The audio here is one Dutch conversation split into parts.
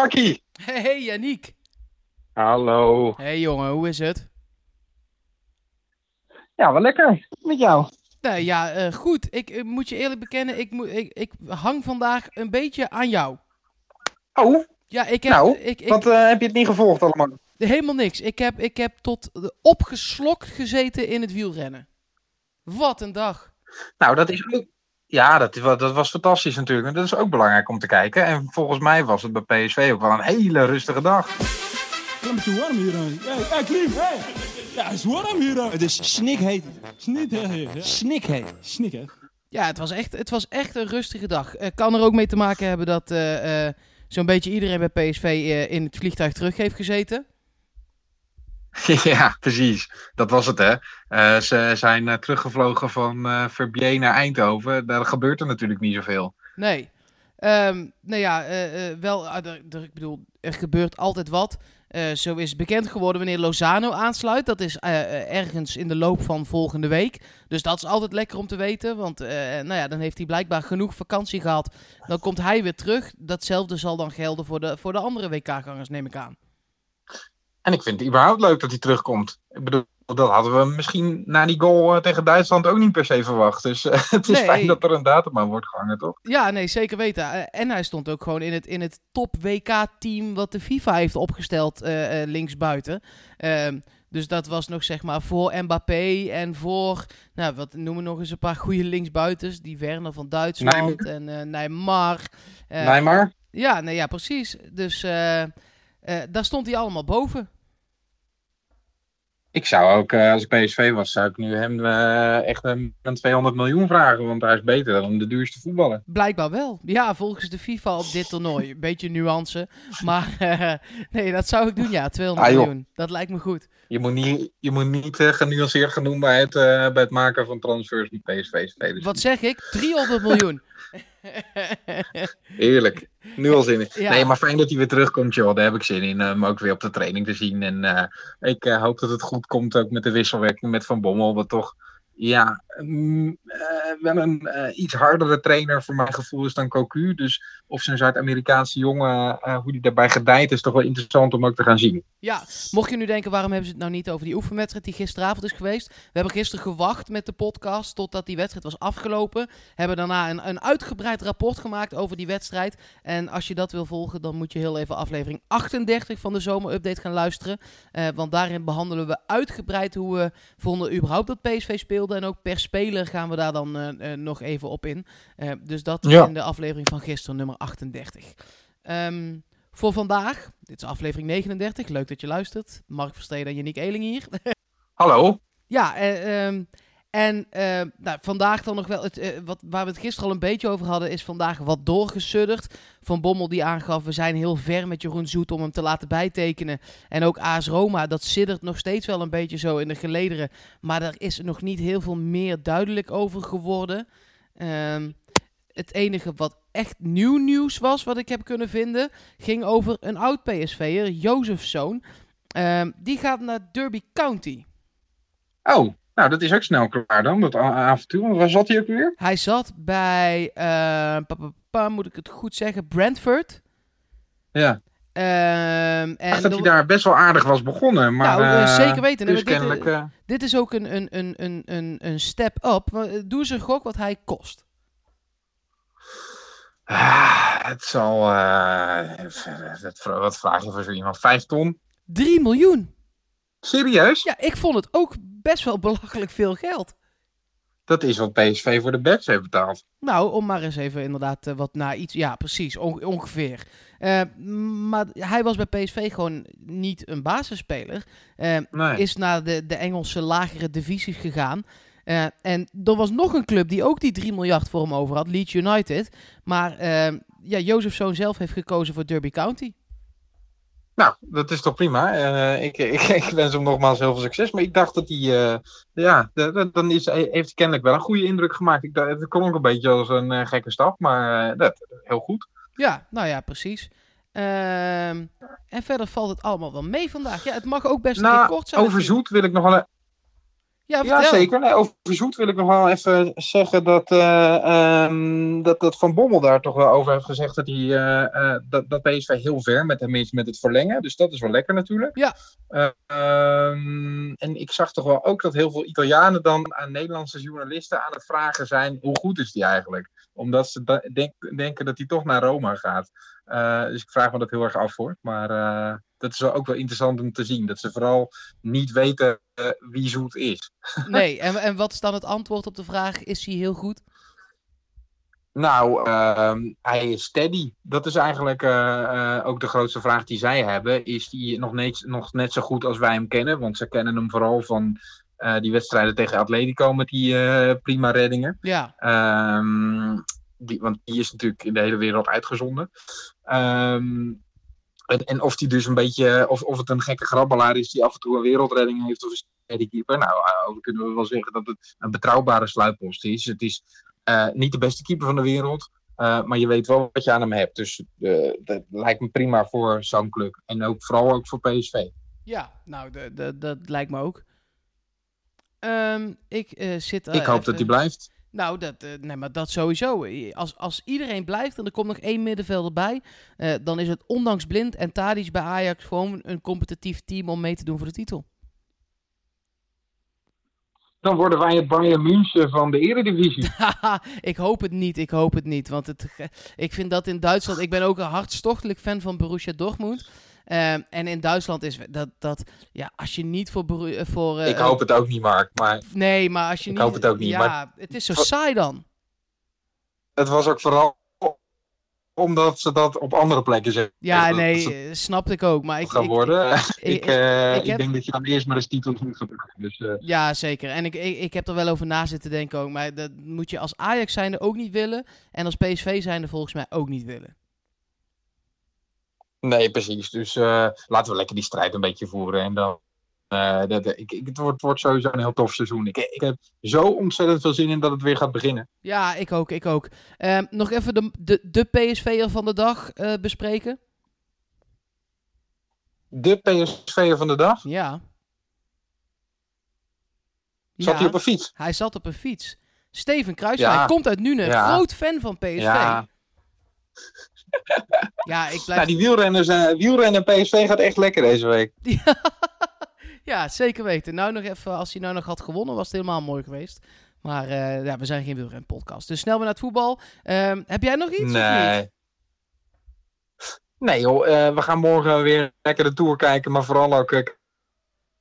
Markie. Hey, hey Yannick. Hallo. Hey jongen, hoe is het? Ja, wel lekker. Met jou? Nou ja, eh, goed. Ik moet je eerlijk bekennen, ik, moet, ik, ik hang vandaag een beetje aan jou. Oh, Ja, ik heb, nou, ik, ik, wat eh, heb je het niet gevolgd allemaal? helemaal niks. Ik heb, ik heb tot de- opgeslokt gezeten in het wielrennen. Wat een dag. Nou, dat is ook... Ja, dat, dat was fantastisch natuurlijk. En dat is ook belangrijk om te kijken. En volgens mij was het bij PSV ook wel een hele rustige dag. Een beetje warm hier. Hey, hey, Klim, hey. Ja, het is warm hier. Het is snikheet. Snikheet. Snik, hè. Ja, het was echt, het was echt een rustige dag. Eh, kan er ook mee te maken hebben dat eh, eh, zo'n beetje iedereen bij PSV eh, in het vliegtuig terug heeft gezeten. ja, precies. Dat was het, hè. Eh, ze zijn eh, teruggevlogen van eh Verbier naar Eindhoven. Daar gebeurt er natuurlijk niet zoveel. Nee. Ehm nou ja, wel, ah, ik bedoel, er gebeurt altijd wat. Zo is bekend geworden wanneer Lozano aansluit. Dat is ergens in de loop van volgende week. Dus dat is altijd lekker om te weten. Want nou ja, dan heeft hij blijkbaar genoeg vakantie gehad. Dan komt hij weer terug. Datzelfde zal dan gelden voor de, voor de andere WK-gangers, neem ik aan. En ik vind het überhaupt leuk dat hij terugkomt. Ik bedoel, dat hadden we misschien na die goal eh, tegen Duitsland ook niet per se verwacht. Dus eh, het is Nee. fijn dat er een datum aan wordt gehangen, toch? Ja, nee, zeker weten. Eh, en hij stond ook gewoon in het, in het top WK-team wat de FIFA heeft opgesteld linksbuiten. Ehm, dus dat was nog zeg maar voor Mbappé en voor, nou wat noemen we nog eens een paar goede linksbuitens. Die Werner van Duitsland en Neymar. Neymar? Ja, nee, ja, precies. Dus eh, daar stond hij allemaal boven. Ik zou ook, eh, als ik PSV was, zou ik nu hem eh, echt een, een 200 miljoen vragen. Want hij is beter dan de duurste voetballer. Blijkbaar wel. Ja, volgens de FIFA op dit toernooi. Een beetje nuance. Maar nee, dat zou ik doen, ja. 200 Ah, miljoen. Dat lijkt me goed. Je moet niet, je moet niet genuanceerd doen bij het, bij het maken van transfers die PSV spelen. Wat zeg ik? 300 miljoen. Heerlijk. Nu al zin in. Ja. Nee, maar fijn dat hij weer terugkomt, joh. Daar heb ik zin in. eh, Hem ook weer op de training te zien. En eh, ik eh, hoop dat het goed komt ook met de wisselwerking met Van Bommel. Wat toch, ja, mm, wel een iets hardere trainer voor mijn gevoel is dan Cocu. Dus of zo'n Zuid-Amerikaanse jongen, eh, hoe die daarbij gedijt, is toch wel interessant om ook te gaan zien. Ja, mocht je nu denken, waarom hebben ze het nou niet over die oefenwedstrijd die gisteravond is geweest? We hebben gisteren gewacht met de podcast totdat die wedstrijd was afgelopen. Hebben daarna een, een uitgebreid rapport gemaakt over die wedstrijd. En als je dat wil volgen, dan moet je heel even aflevering 38 van de zomerupdate gaan luisteren. Eh, want daarin behandelen we uitgebreid hoe we vonden überhaupt dat PSV speelde. En ook per speler gaan we daar dan eh, nog even op in. Dus dat Ja. in de aflevering van gisteren, nummer 38. Ehm, voor vandaag, dit is aflevering 39, leuk dat je luistert. Mark Versteden en Yannick Eeling hier. Hallo? ja, eh, ehm, en eh, nou, vandaag dan nog wel, het, eh, wat, waar we het gisteren al een beetje over hadden, is vandaag wat doorgesudderd. Van Bommel die aangaf, we zijn heel ver met Jeroen Zoet om hem te laten bijtekenen. En ook AS Roma, dat siddert nog steeds wel een beetje zo in de gelederen. Maar er is nog niet heel veel meer duidelijk over geworden. Ehm, het enige wat echt nieuw nieuws was, wat ik heb kunnen vinden, ging over een oud PSV'er, Jozefzoon. Ehm, die gaat naar Derby County. Oh, nou dat is ook snel klaar dan, dat avontuur. Want Waar zat hij ook weer? Hij zat bij, eh, pa, pa, pa, moet ik het goed zeggen, Brentford. Ja. Ehm, Ik en dacht dat hij daar best wel aardig was begonnen. Maar, Nou, eh, eh, zeker weten. Dus dit, eh, dit is ook een, een, een, een, een, step up. Doe eens een gok wat hij kost. Ah, het zal. het- wat vraag je voor zo iemand? Vijf ton? 3 miljoen. Serieus? Ja, ik vond het ook best wel belachelijk veel geld. Dat is wat PSV voor de backs heeft betaald. Nou, om maar eens even inderdaad eh, wat naar iets... Ja, precies, on- ongeveer. Eh, maar hij was bij PSV gewoon niet een basisspeler. Nee. Is naar de, de Engelse lagere divisies gegaan. Eh, en er was nog een club die ook die 3 miljard voor hem over had. Leeds United. Maar eh ja, Jozefzoon zelf heeft gekozen voor Derby County. Nou, dat is toch prima. Eh, ik, ik, ik wens hem nogmaals heel veel succes. Maar ik dacht dat hij. eh, ja, dan is, heeft hij kennelijk wel een goede indruk gemaakt. Ik, het klonk een beetje als een gekke stap. Maar dat, heel goed. Ja, nou ja, precies. Ehm, en verder valt het allemaal wel mee vandaag. Ja, het mag ook best een keer Nou, kort zijn. over. Zoet wil ik nog wel. een- Ja, zeker. Nee, over Zoet wil ik nog wel even zeggen dat, eh, ehm, dat, dat Van Bommel daar toch wel over heeft gezegd dat, hij, eh, eh, dat, dat PSV heel ver met hem is met het verlengen. Dus dat is wel lekker natuurlijk. Ja. Eh, ehm, en ik zag toch wel ook dat heel veel Italianen dan aan Nederlandse journalisten aan het vragen zijn hoe goed is die eigenlijk? Omdat ze da- denk- denken dat hij toch naar Roma gaat. Eh, dus ik vraag me dat heel erg af hoor. Maar dat is wel ook wel interessant om te zien. Dat ze vooral niet weten eh, wie Zoet is. Nee, en, en wat is dan het antwoord op de vraag, is hij heel goed? Nou, ehm, hij is steady. Dat is eigenlijk eh, eh, ook de grootste vraag die zij hebben. Is hij nog, net- nog net zo goed als wij hem kennen? Want ze kennen hem vooral van die wedstrijden tegen Atletico met die prima reddingen. Ja, Ehm, die, want die is natuurlijk in de hele wereld uitgezonden. Ehm, en, en of die dus een beetje, of, of het een gekke grabbelaar is die af en toe een wereldredding heeft of een steady keeper. Nou, eh, over kunnen we wel zeggen dat het een betrouwbare sluitpost is. Het is eh, niet de beste keeper van de wereld. eh, maar je weet wel wat je aan hem hebt. Dus eh, dat lijkt me prima voor zo'n club. En ook vooral ook voor PSV. ja nou, de, de, dat lijkt me ook. Ehm, ik eh, zit... eh, ik hoop even- dat hij blijft. Nou, dat, eh, nee, maar dat sowieso. Als, als iedereen blijft en er komt nog één middenvelder bij, eh, dan is het ondanks Blind en Tadic bij Ajax gewoon een competitief team om mee te doen voor de titel. Dan worden wij het Bayern München van de Eredivisie. Ik hoop het niet, ik hoop het niet. Want het, ik vind dat in Duitsland... Ik ben ook een hartstochtelijk fan van Borussia Dortmund. Ehm, en in Duitsland is dat... dat ja, als je niet voor... Eh, voor eh, ik hoop het ook niet, Mark. Maar Nee, maar als je Ik niet... hoop het ook niet, Ja, maar- het is zo saai dan. het was ook vooral omdat ze dat op andere plekken zeggen. Ja, nee, ze eh, snapte ik ook. Maar ik, gaan ik, worden. ik- Ik, ik ik, heb- denk dat je dan eerst maar eens titels moet gebruiken. Dus Ja, zeker. En ik, ik, ik heb er wel over na zitten denken ook. Maar dat moet je als Ajax zijnde ook niet willen. En als PSV zijnde volgens mij ook niet willen. Nee, precies. Dus eh, laten we lekker die strijd een beetje voeren. En dan, eh, dat, ik, ik, het, wordt, wordt sowieso een heel tof seizoen. Ik, ik heb zo ontzettend veel zin in dat het weer gaat beginnen. Ja, ik ook, ik ook. Ehm, nog even de, de, de PSV'er van de dag eh, bespreken. De PSV'er van de dag. Ja. Zat Ja, hij op een fiets? hij zat op een fiets. Steven Kruiswijk Ja. komt uit Nuenen. Ja. Groot fan van PSV. Ja. Ja, ik blijf... Nou, die wielrenners, eh wielrennen PSV gaat echt lekker deze week. ja, zeker weten. Nou nog even, als hij nou nog had gewonnen, was het helemaal mooi geweest. Maar eh, ja, we zijn geen wielrenpodcast. Dus snel weer naar het voetbal. Ehm, heb jij nog iets of niet? Nee. Nee joh, eh, we gaan morgen weer lekker de Tour kijken. Maar vooral ook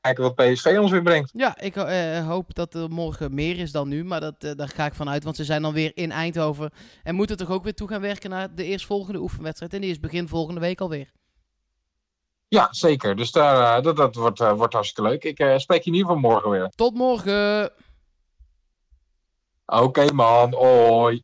kijken wat PSV ons weer brengt. Ja, ik eh, hoop dat er morgen meer is dan nu. Maar dat, eh, daar ga ik vanuit. Want ze zijn dan weer in Eindhoven. En moeten toch ook weer toe gaan werken naar de eerstvolgende oefenwedstrijd. En die is begin volgende week alweer. Ja, zeker. Dus daar, eh, dat, dat wordt, eh, wordt hartstikke leuk. Ik eh, spreek je in ieder geval morgen weer. Tot morgen! Oké man, hoi.